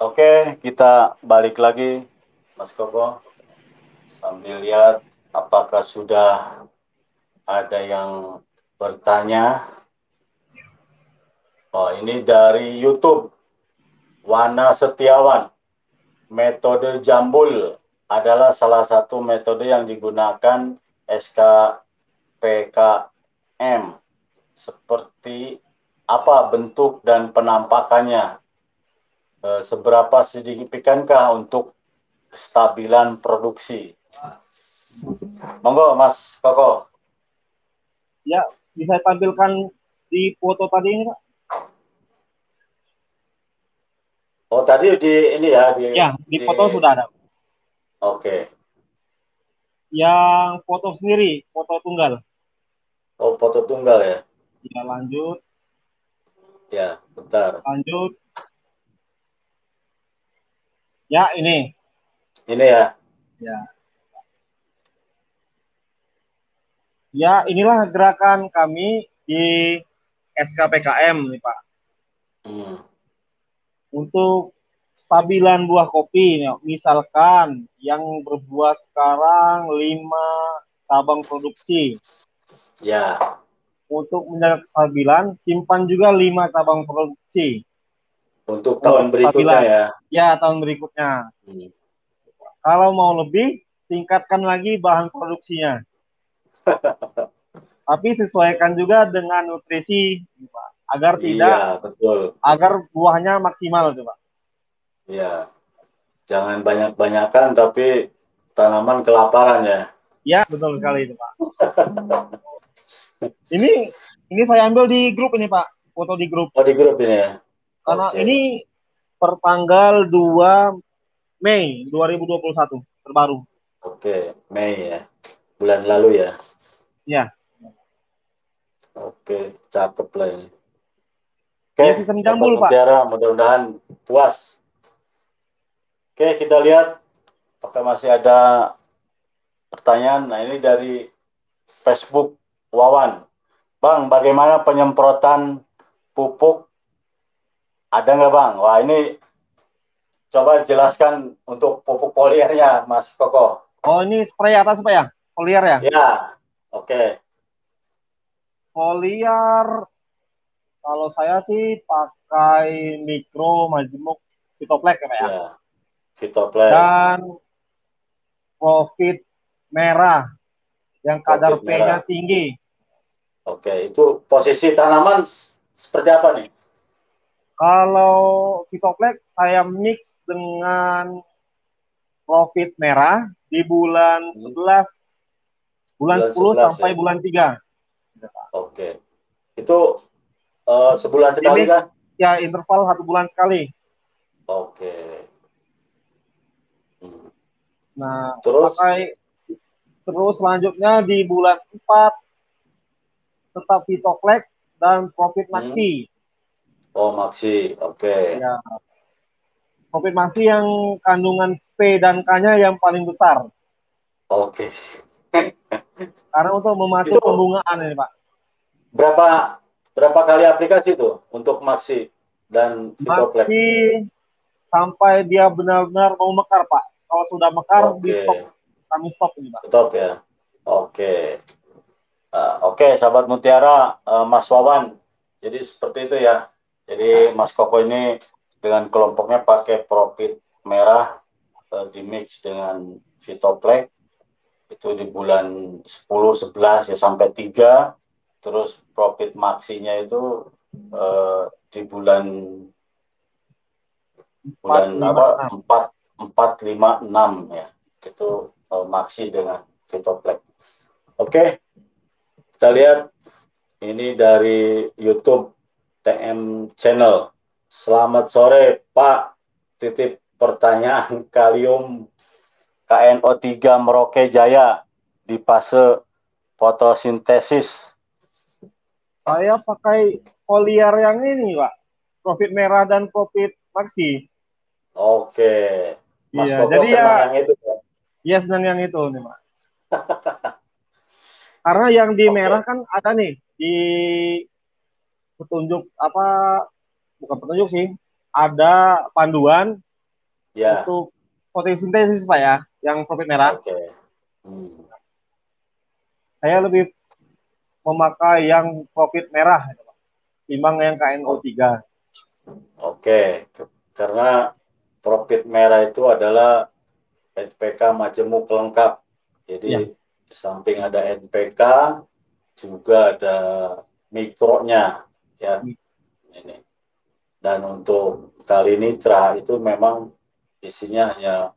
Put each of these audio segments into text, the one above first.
Oke, kita balik lagi, Mas Koko. Sambil lihat apakah sudah ada yang bertanya. Oh, ini dari YouTube. Wana Setiawan. Metode jambul adalah salah satu metode yang digunakan SKPKM. Seperti apa bentuk dan penampakannya? Eh, seberapa signifikankah untuk kestabilan produksi? Monggo, Mas Koko. Ya, bisa tampilkan di foto tadi ini, Pak? Oh, tadi di ini ya di Ya, di foto sudah ada. Oke. Yang foto sendiri, foto tunggal. Oh, foto tunggal ya. Ya, lanjut, Ya, bentar. lanjut. Ya, ini. Ini ya. Ya. Ya, inilah gerakan kami di SKPKM nih, Pak. Hmm. Untuk stabilan buah kopi, nih, misalkan yang berbuah sekarang 5 cabang produksi. Ya. Untuk menjaga kestabilan, simpan juga 5 cabang produksi. Untuk Untuk tahun berikutnya ya. Ya, tahun berikutnya. Hmm. Kalau mau lebih, tingkatkan lagi bahan produksinya. Tapi sesuaikan juga dengan nutrisi, Pak, agar tidak, Iya, betul. agar buahnya maksimal, tuh, Pak. Iya. Jangan banyak-banyakan tapi tanaman kelaparan ya. Ya, betul sekali itu, Pak. ini, ini saya ambil di grup ini, Pak, foto di grup. Oh, di grup ini ya. Karena Oke. ini per tanggal 2 Mei 2021 terbaru. Oke, Mei ya. Bulan lalu ya. Ya, Oke, cakep lah ini. Oke, Ya, sistem jambul, Pak. Mudah-mudahan puas. Oke, kita lihat apakah masih ada pertanyaan. Nah, ini dari Facebook Wawan. Bang, bagaimana penyemprotan pupuk? Ada nggak, Bang? Wah, ini coba jelaskan untuk pupuk poliernya, Mas Koko. oh ini spray atas, Pak ya? Foliar ya? Ya, oke. Foliar kalau saya sih pakai mikro majemuk fitoplek ya ya. Ya, Fitoplan. Dan profit merah yang kadar P-nya tinggi. Oke, itu posisi tanaman seperti apa nih? Kalau fitoplek saya mix dengan profit merah di bulan Hmm. 11 bulan, Bulan 10 11 sampai ya. bulan 3. Oke. Itu eh, sebulan sekali Ini- kah? Ya interval satu bulan sekali. Oke. Hmm. Nah, Terus? pakai terus selanjutnya di bulan 4 tetap Vitoflex dan Profit Hmm. Oh, Maxi. Oke. Ya. Profit Maxi yang kandungan P dan K-nya yang paling besar. Oke. Karena untuk memacu Itu- pembungaan ini, Pak. Berapa berapa kali aplikasi tuh untuk Maxi dan Vitoplex? Maxi sampai dia benar-benar mau mekar, Pak. Kalau sudah mekar, di Oke. stop. Kami stop ini, Pak. Stop ya. Oke. Eh, Oke, sahabat Mutiara, eh, Mas Wawan. Jadi seperti itu ya. Jadi Mas Koko ini dengan kelompoknya pakai profit merah eh, di mix dengan Vitoplex itu di bulan 10, 11 ya sampai 3 terus profit maksinya itu eh, di bulan bulan apa 4 4 5 6 ya. Itu eh, maksi dengan Vitoplex. Oke. Kita lihat ini dari YouTube TM Channel. Selamat sore, Pak. Titip pertanyaan kalium KNO3 Merauke Jaya di fase fotosintesis. Saya pakai foliar yang ini, Pak. Profit merah dan profit maxi. Oke. Mas Iya, Koko jadi ya- yang itu. Pak. Iya, senang yang itu nih, Pak. Karena yang di Oke. merah kan ada nih di petunjuk apa bukan petunjuk sih ada panduan Ya, untuk fotosintesis Pak ya, yang profit merah. oke. Hmm, Saya lebih memakai yang profit merah gitu, timbang yang KNO3. Oke, Ke- karena profit merah itu adalah NPK majemuk lengkap. Jadi Ya. di samping ada NPK juga ada mikronya ya ini. Dan untuk kali nitra itu memang isinya hanya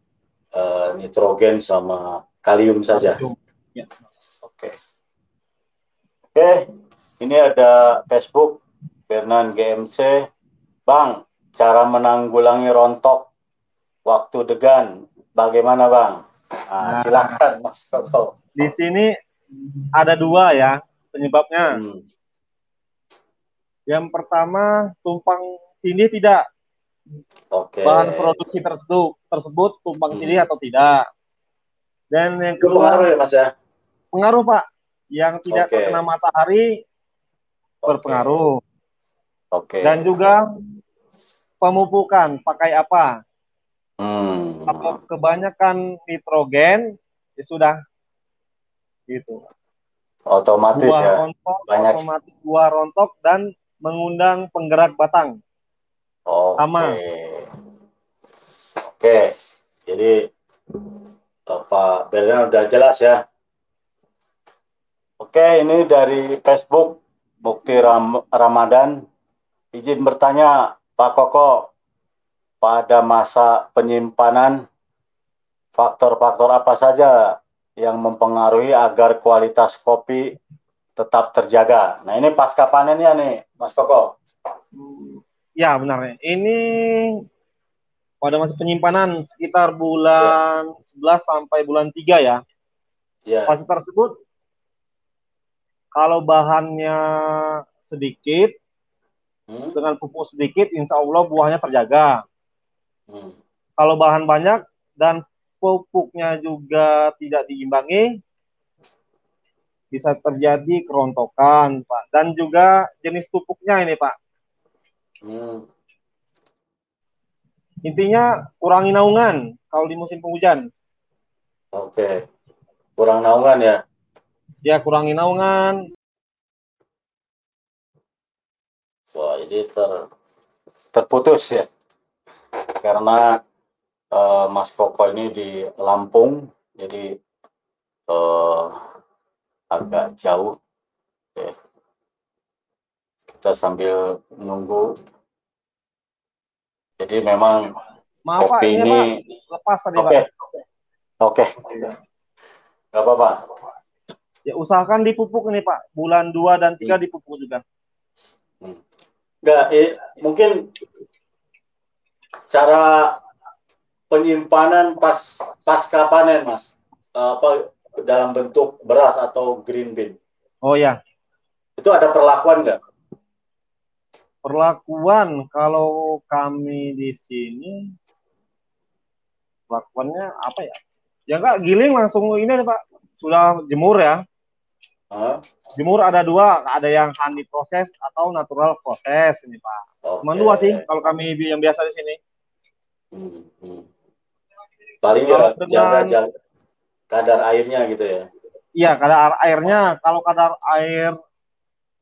eh, nitrogen sama kalium saja. Ya. Oke. Oke, ini ada Facebook Bernan GMC. Bang, cara menanggulangi rontok waktu degan bagaimana, Bang? Nah, Nah. silakan Mas Koko. Di sini ada dua ya penyebabnya. Hmm, Yang pertama tumpang tindih tidak Oke. bahan produksi tersebut tersebut tumpang Hmm. tindih atau tidak. Dan yang Itu pengaruh kedua ya, Mas ya? pengaruh Pak yang tidak Oke. terkena matahari berpengaruh. Oke. Dan juga pemupukan pakai apa? Hmm, Atau kebanyakan nitrogen ya sudah gitu. otomatis buah ya. rontok Banyak. otomatis buah rontok dan mengundang penggerak batang. Oke. Sama. Oke. Jadi Pak Berlian udah jelas ya. Oke, ini dari Facebook Bukti Ram Ramadan. Izin bertanya, Pak Koko, pada masa penyimpanan faktor-faktor apa saja yang mempengaruhi agar kualitas kopi tetap terjaga? Nah, ini pasca panennya nih, Mas Koko. Ya benar. Ini pada masa penyimpanan sekitar bulan 11 sampai bulan 3 ya. Ya. Fase tersebut kalau bahannya sedikit Hmm, dengan pupuk sedikit, insya Allah buahnya terjaga. hmm. Kalau bahan banyak dan pupuknya juga tidak diimbangi, bisa terjadi kerontokan, Pak. Dan juga jenis pupuknya ini, Pak. Hmm. Intinya kurangi naungan kalau di musim penghujan. Oke. Kurang naungan ya. Ya kurangi naungan. Wah, ini ter terputus ya. Karena eh, Mas Koko ini di Lampung, jadi eh, agak jauh. Oke. Kita sambil nunggu. Jadi memang Maaf kopi ini ini Pak lepas tadi oke. Pak. Oke, nggak apa-apa. Ya usahakan dipupuk ini Pak. Bulan 2 dan 3 dipupuk juga. Nggak, eh, mungkin cara penyimpanan pas pasca panen, Mas. Apa dalam bentuk beras atau green bean. Oh ya, Itu ada perlakuan nggak? perlakuan kalau kami di sini perlakuannya apa ya? Ya enggak giling langsung ini aja Pak. Sudah jemur ya. Hah? Jemur ada dua, ada yang honey proses atau natural proses ini Pak. Cuma Oke. dua sih kalau kami yang biasa di sini. Hmm, hmm. Paling ya jaga, dengan- jaga kadar airnya gitu ya. Iya, kadar airnya kalau kadar air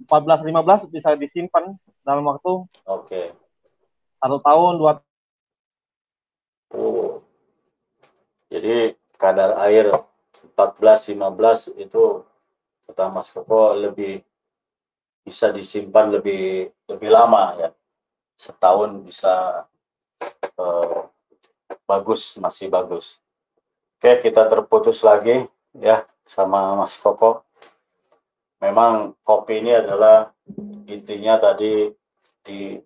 14-15 bisa disimpan dalam waktu Oke. satu tahun dua Oh. Jadi kadar air 14-15 itu kata Mas Koko lebih bisa disimpan lebih lebih lama ya. Setahun bisa eh, bagus, masih bagus. Oke, kita terputus lagi ya sama Mas Koko. Memang kopi ini adalah intinya tadi di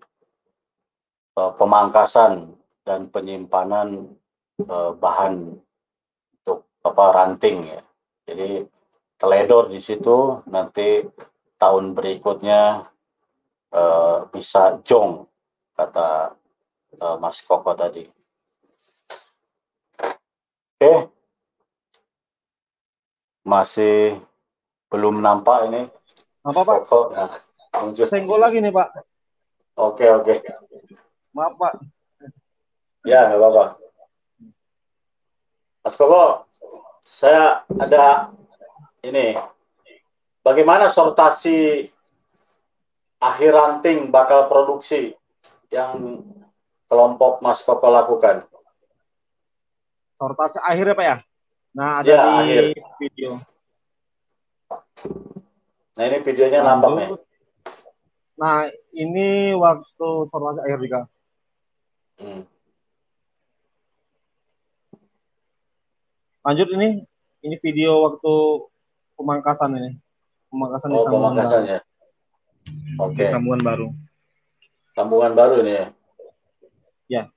eh, pemangkasan dan penyimpanan eh, bahan untuk apa ranting ya. Jadi teledor di situ nanti tahun berikutnya eh, bisa jong kata eh, Mas Koko tadi. Oke. Masih belum nampak ini. apa Pak? Nah, muncul. Senggol lagi nih Pak. Oke, oke. Maaf Pak. Ya, nggak apa-apa. Mas Koko, saya ada ini. Bagaimana sortasi akhir ranting bakal produksi yang kelompok Mas Koko lakukan? Sortasi akhirnya Pak ya? Nah, ada Ya, di akhir. video. Nah ini videonya Lanjut. nampak nih. Nah, ini waktu sortasi akhir juga. Hmm. Lanjut ini, ini video waktu pemangkasan ini. Pemangkasan di Oh sambungan pemangkasan baru. ya. Oke, Di sambungan baru. sambungan baru ini ya.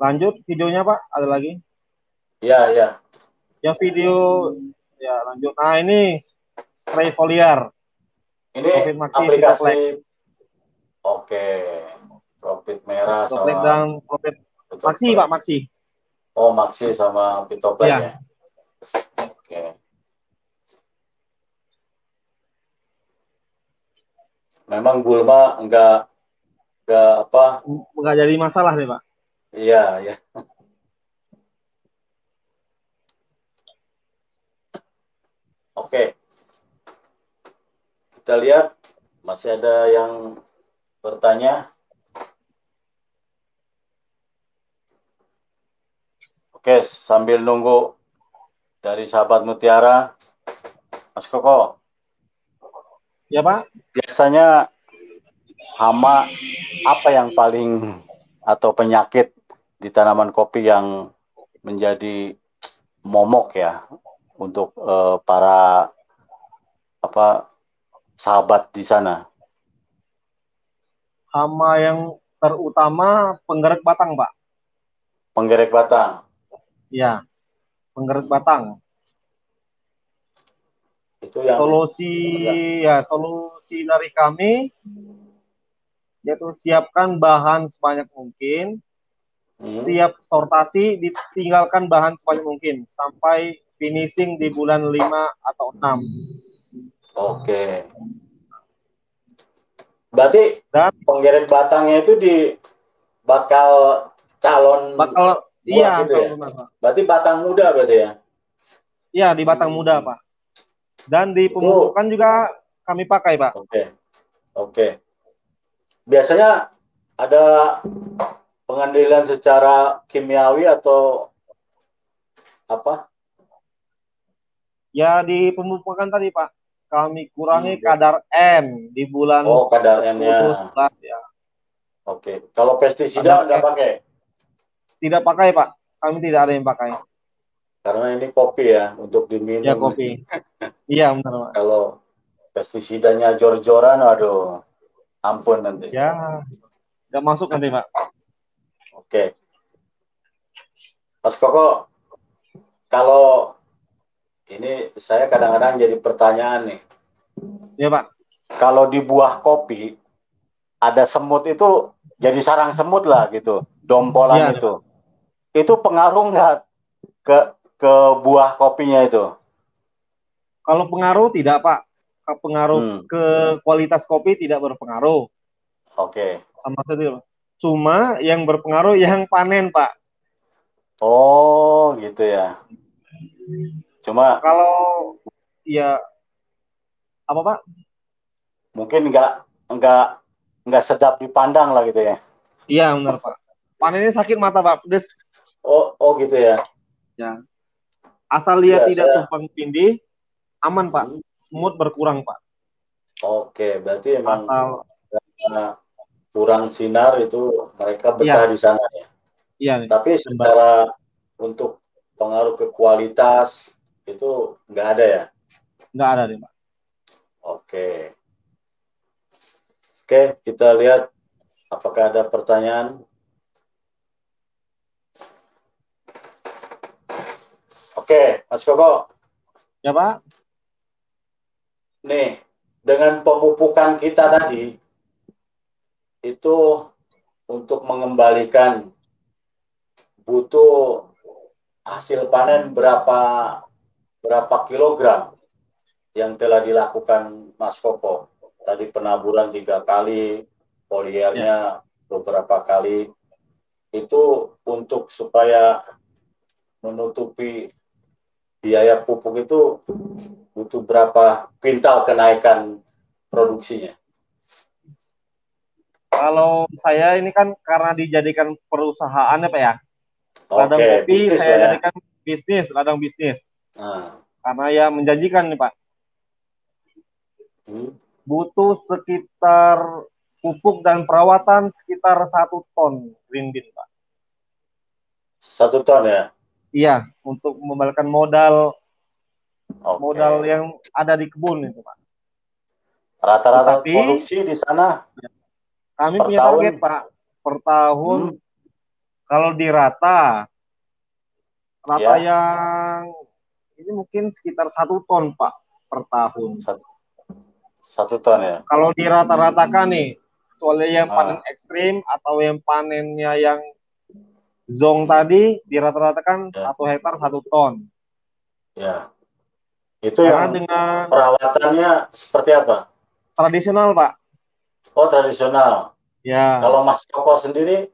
Lanjut videonya Pak, ada lagi. Iya, iya. Yang video ya lanjut. Nah, ini spray foliar. Ini Profit Maxi, aplikasi. Oke. Profit merah Profit sama dan profit. Maxi Pak, Maxi. Oh, Maxi sama Pitoplek Iya. ya. Oke. Memang Bulma enggak enggak apa? Enggak jadi masalah deh Pak. Iya, iya. Oke. Kita lihat masih ada yang bertanya. Oke, sambil nunggu dari sahabat Mutiara, Mas Koko, Ya Pak? biasanya hama apa yang paling atau penyakit di tanaman kopi yang menjadi momok ya untuk eh, para apa sahabat di sana. Hama yang terutama penggerak batang Pak. Penggerek batang Ya. Penggerak batang. itu yang Solusi ya solusi dari kami yaitu siapkan bahan sebanyak mungkin Hmm, setiap sortasi ditinggalkan bahan sebanyak mungkin sampai finishing di bulan 5 atau 6. Oke. Berarti Dan penggerek batangnya itu di bakal calon bakal iya gitu ya? kalau benar, Pak. berarti batang muda berarti ya. Iya di batang muda Pak. Dan di pemupukan juga kami pakai Pak. Oke. Oke. Biasanya ada pengendalian secara kimiawi atau apa? Ya di pemupukan tadi Pak. Kami kurangi Hmm. kadar N di bulan Oh, kadar N-nya. 10, 11 ya. Oke. Kalau pestisida nggak pakai Tidak pakai Pak. Kami tidak ada yang pakai. karena ini kopi ya untuk diminum. Ya kopi. Iya benar Pak. Kalau pestisidanya jor-joran, aduh, ampun nanti. Ya nggak masuk nanti Pak. Oke. Mas Koko, kalau ini saya kadang-kadang jadi pertanyaan nih. Ya Pak. Kalau di buah kopi ada semut itu jadi sarang semut lah gitu, dompolan Iya. itu. Itu pengaruh nggak ke ke buah kopinya itu? Kalau pengaruh tidak Pak. Pengaruh Hmm, ke kualitas kopi tidak berpengaruh Oke. sama sekali. Pak. Cuma yang berpengaruh yang panen Pak. Oh, gitu ya. Cuma Kalau ya apa Pak? mungkin nggak nggak nggak sedap dipandang lah gitu ya. Iya benar Pak. Panennya sakit mata Pak, pedes. Oh, oh gitu ya. Asal dia Iya, tidak saya- tumpang tindih, aman Pak. Semut berkurang Pak. Oke, berarti emang Asal kurang sinar itu mereka betah di sana ya. iya. Tapi secara untuk pengaruh ke kualitas itu nggak ada ya. nggak ada nih Pak. Oke. Oke, kita lihat apakah ada pertanyaan. Oke, Mas Koko, Ya Pak? nih dengan pemupukan kita tadi itu untuk mengembalikan butuh hasil panen berapa berapa kilogram yang telah dilakukan Mas Koko tadi penaburan tiga kali, poliernya ya. beberapa kali. Itu untuk supaya menutupi biaya pupuk itu butuh berapa kuintal kenaikan produksinya? Kalau saya ini kan karena dijadikan perusahaan ya Pak ya. Ladang okay, kopi saya ya. jadikan bisnis, ladang bisnis. Nah. Karena ya menjanjikan nih Pak. Hmm. Butuh sekitar pupuk dan perawatan sekitar satu ton green bean Pak. Satu ton ya? Iya, untuk membalikkan modal okay. modal yang ada di kebun itu Pak. Rata-rata produksi di sana kami per punya tahun? target Pak per tahun hmm. kalau dirata rata ya. yang ini mungkin sekitar satu ton Pak per tahun. Satu, satu ton ya. Kalau dirata-ratakan nih, kecuali yang ah. panen ekstrim atau yang panennya yang zong tadi dirata-ratakan ya. satu hektar satu ton. Ya. Itu Karena yang dengan perawatannya seperti apa? Tradisional Pak. Oh tradisional. Ya. Kalau Mas Koko sendiri?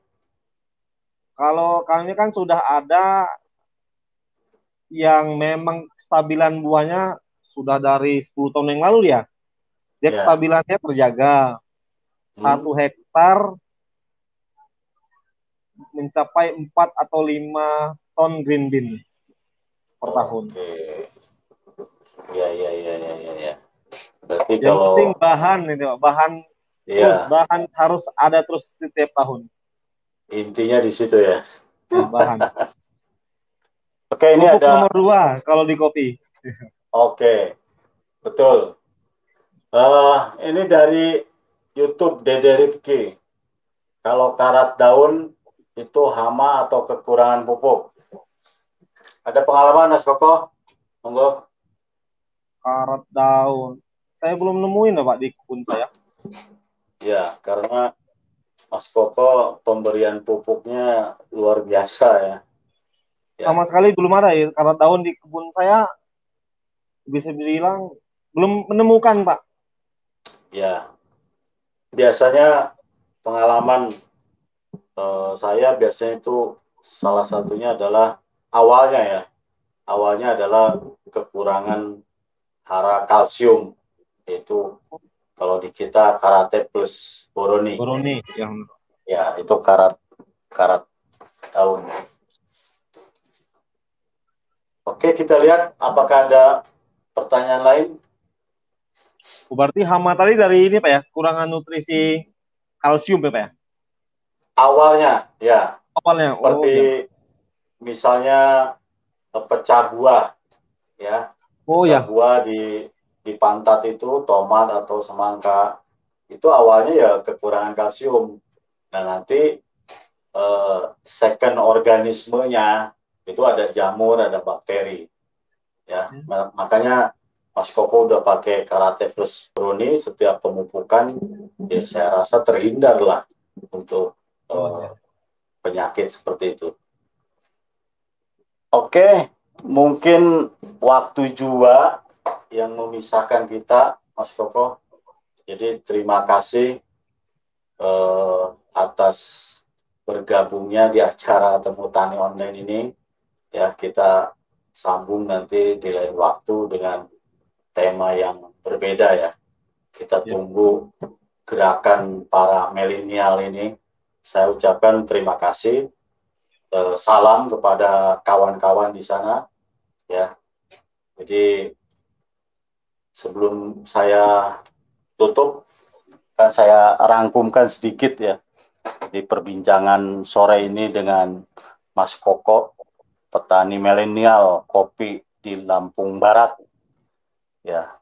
Kalau kami kan sudah ada yang memang stabilan buahnya sudah dari 10 tahun yang lalu ya. Dia ya. stabilannya terjaga. Hmm. Satu hektar mencapai 4 atau 5 ton green bean per tahun. Oke. Ya, ya, ya, ya, ya, ya. Berarti yang kalau penting bahan ini bahan yeah. terus bahan harus ada terus setiap tahun. Intinya di situ ya. Bahan. Oke ini Pupuk ada nomor dua kalau di kopi. Oke betul. Uh, ini dari YouTube Dede Ripki kalau karat daun itu hama atau kekurangan pupuk. Ada pengalaman Mas Koko? Monggo. Karat daun. Saya belum nemuin ya Pak di kebun saya. Ya, karena Mas Koko pemberian pupuknya luar biasa ya. ya. Sama sekali belum ada ya, karena daun di kebun saya bisa dibilang belum menemukan Pak. Ya, biasanya pengalaman eh, saya biasanya itu salah satunya adalah awalnya ya, awalnya adalah kekurangan hara kalsium itu kalau di kita karate plus boroni. Boroni yang ya itu karat karat daun. Oke kita lihat apakah ada pertanyaan lain. Oh, berarti hama tadi dari ini pak ya kurangan nutrisi kalsium ya pak ya? Awalnya ya. Awalnya. Seperti oh, ya. misalnya pecah buah ya. Oh ya. Buah di di pantat itu tomat atau semangka itu awalnya ya kekurangan kalsium. Nah nanti eh, second organismenya itu ada jamur, ada bakteri. Ya, hmm. makanya Mas Koko udah pakai karate plus bruni setiap pemupukan, ya saya rasa terhindar lah untuk eh, penyakit seperti itu. Oke, mungkin waktu juga yang memisahkan kita, Mas Koko. Jadi terima kasih eh, atas bergabungnya di acara Temu Tani Online ini. Ya, kita sambung nanti di lain waktu dengan tema yang berbeda ya. Kita ya. tunggu gerakan para milenial ini. Saya ucapkan terima kasih. Eh, salam kepada kawan-kawan di sana ya. Jadi sebelum saya tutup, kan saya rangkumkan sedikit ya di perbincangan sore ini dengan Mas Koko, petani milenial kopi di Lampung Barat. Ya,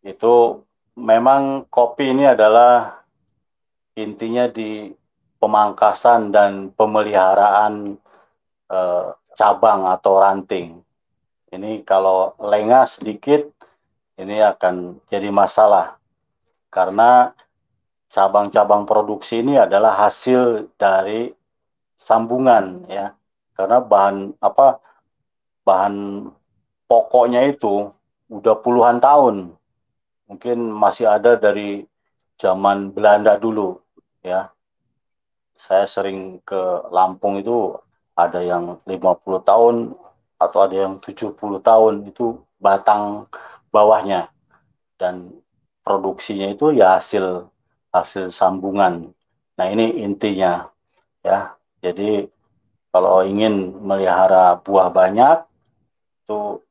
itu memang kopi ini adalah intinya di pemangkasan dan pemeliharaan eh, cabang atau ranting. Ini kalau lengah sedikit ini akan jadi masalah. Karena cabang-cabang produksi ini adalah hasil dari sambungan ya. Karena bahan apa bahan pokoknya itu udah puluhan tahun. Mungkin masih ada dari zaman Belanda dulu ya. Saya sering ke Lampung itu ada yang 50 tahun atau ada yang 70 tahun. Itu batang bawahnya dan produksinya itu ya hasil hasil sambungan. Nah, ini intinya ya. Jadi kalau ingin melihara buah banyak itu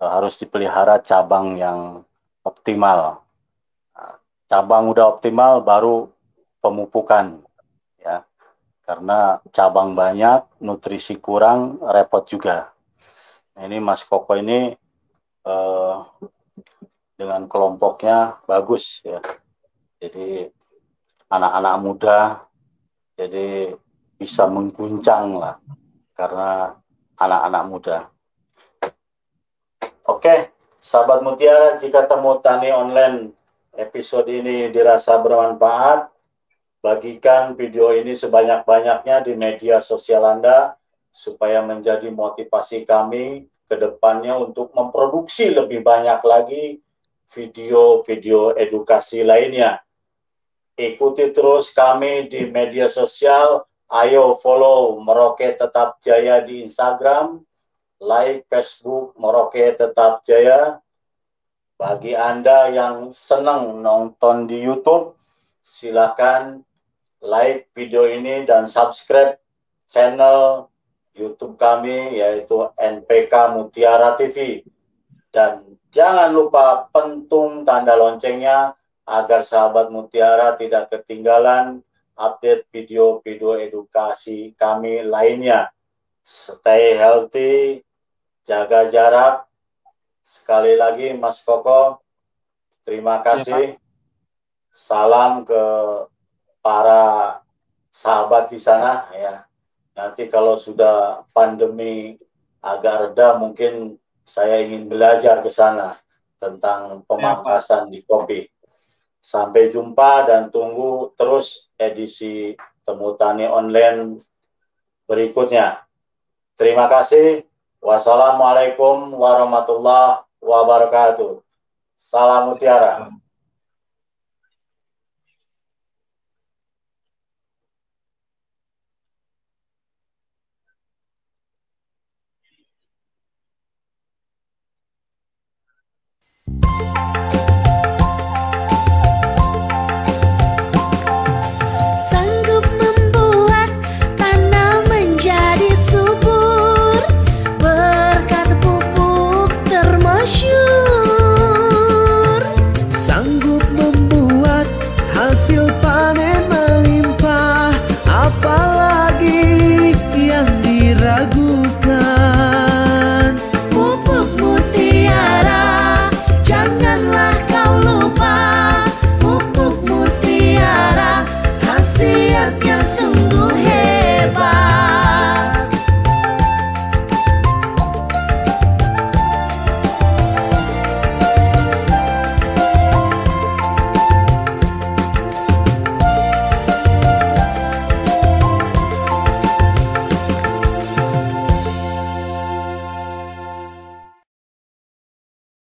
harus dipelihara cabang yang optimal. Nah, cabang udah optimal baru pemupukan ya. Karena cabang banyak, nutrisi kurang, repot juga. Nah, ini Mas Koko ini eh, dengan kelompoknya bagus ya. Jadi anak-anak muda jadi bisa mengguncang lah karena anak-anak muda. Oke, sahabat Mutiara, jika temu tani online episode ini dirasa bermanfaat, bagikan video ini sebanyak-banyaknya di media sosial Anda supaya menjadi motivasi kami ke depannya untuk memproduksi lebih banyak lagi video-video edukasi lainnya. Ikuti terus kami di media sosial. Ayo follow Merauke Tetap Jaya di Instagram, like Facebook Merauke Tetap Jaya. Bagi Anda yang senang nonton di YouTube, silakan like video ini dan subscribe channel YouTube kami yaitu NPK Mutiara TV. Dan jangan lupa pentung tanda loncengnya agar sahabat Mutiara tidak ketinggalan update video-video edukasi kami lainnya. Stay healthy, jaga jarak. Sekali lagi Mas Koko, terima kasih. Ya, Salam ke para sahabat di sana ya. Nanti kalau sudah pandemi agak reda mungkin saya ingin belajar ke sana tentang pemangkasan di kopi. Sampai jumpa dan tunggu terus edisi Temu Tani Online berikutnya. Terima kasih. Wassalamualaikum warahmatullahi wabarakatuh. Salam mutiara.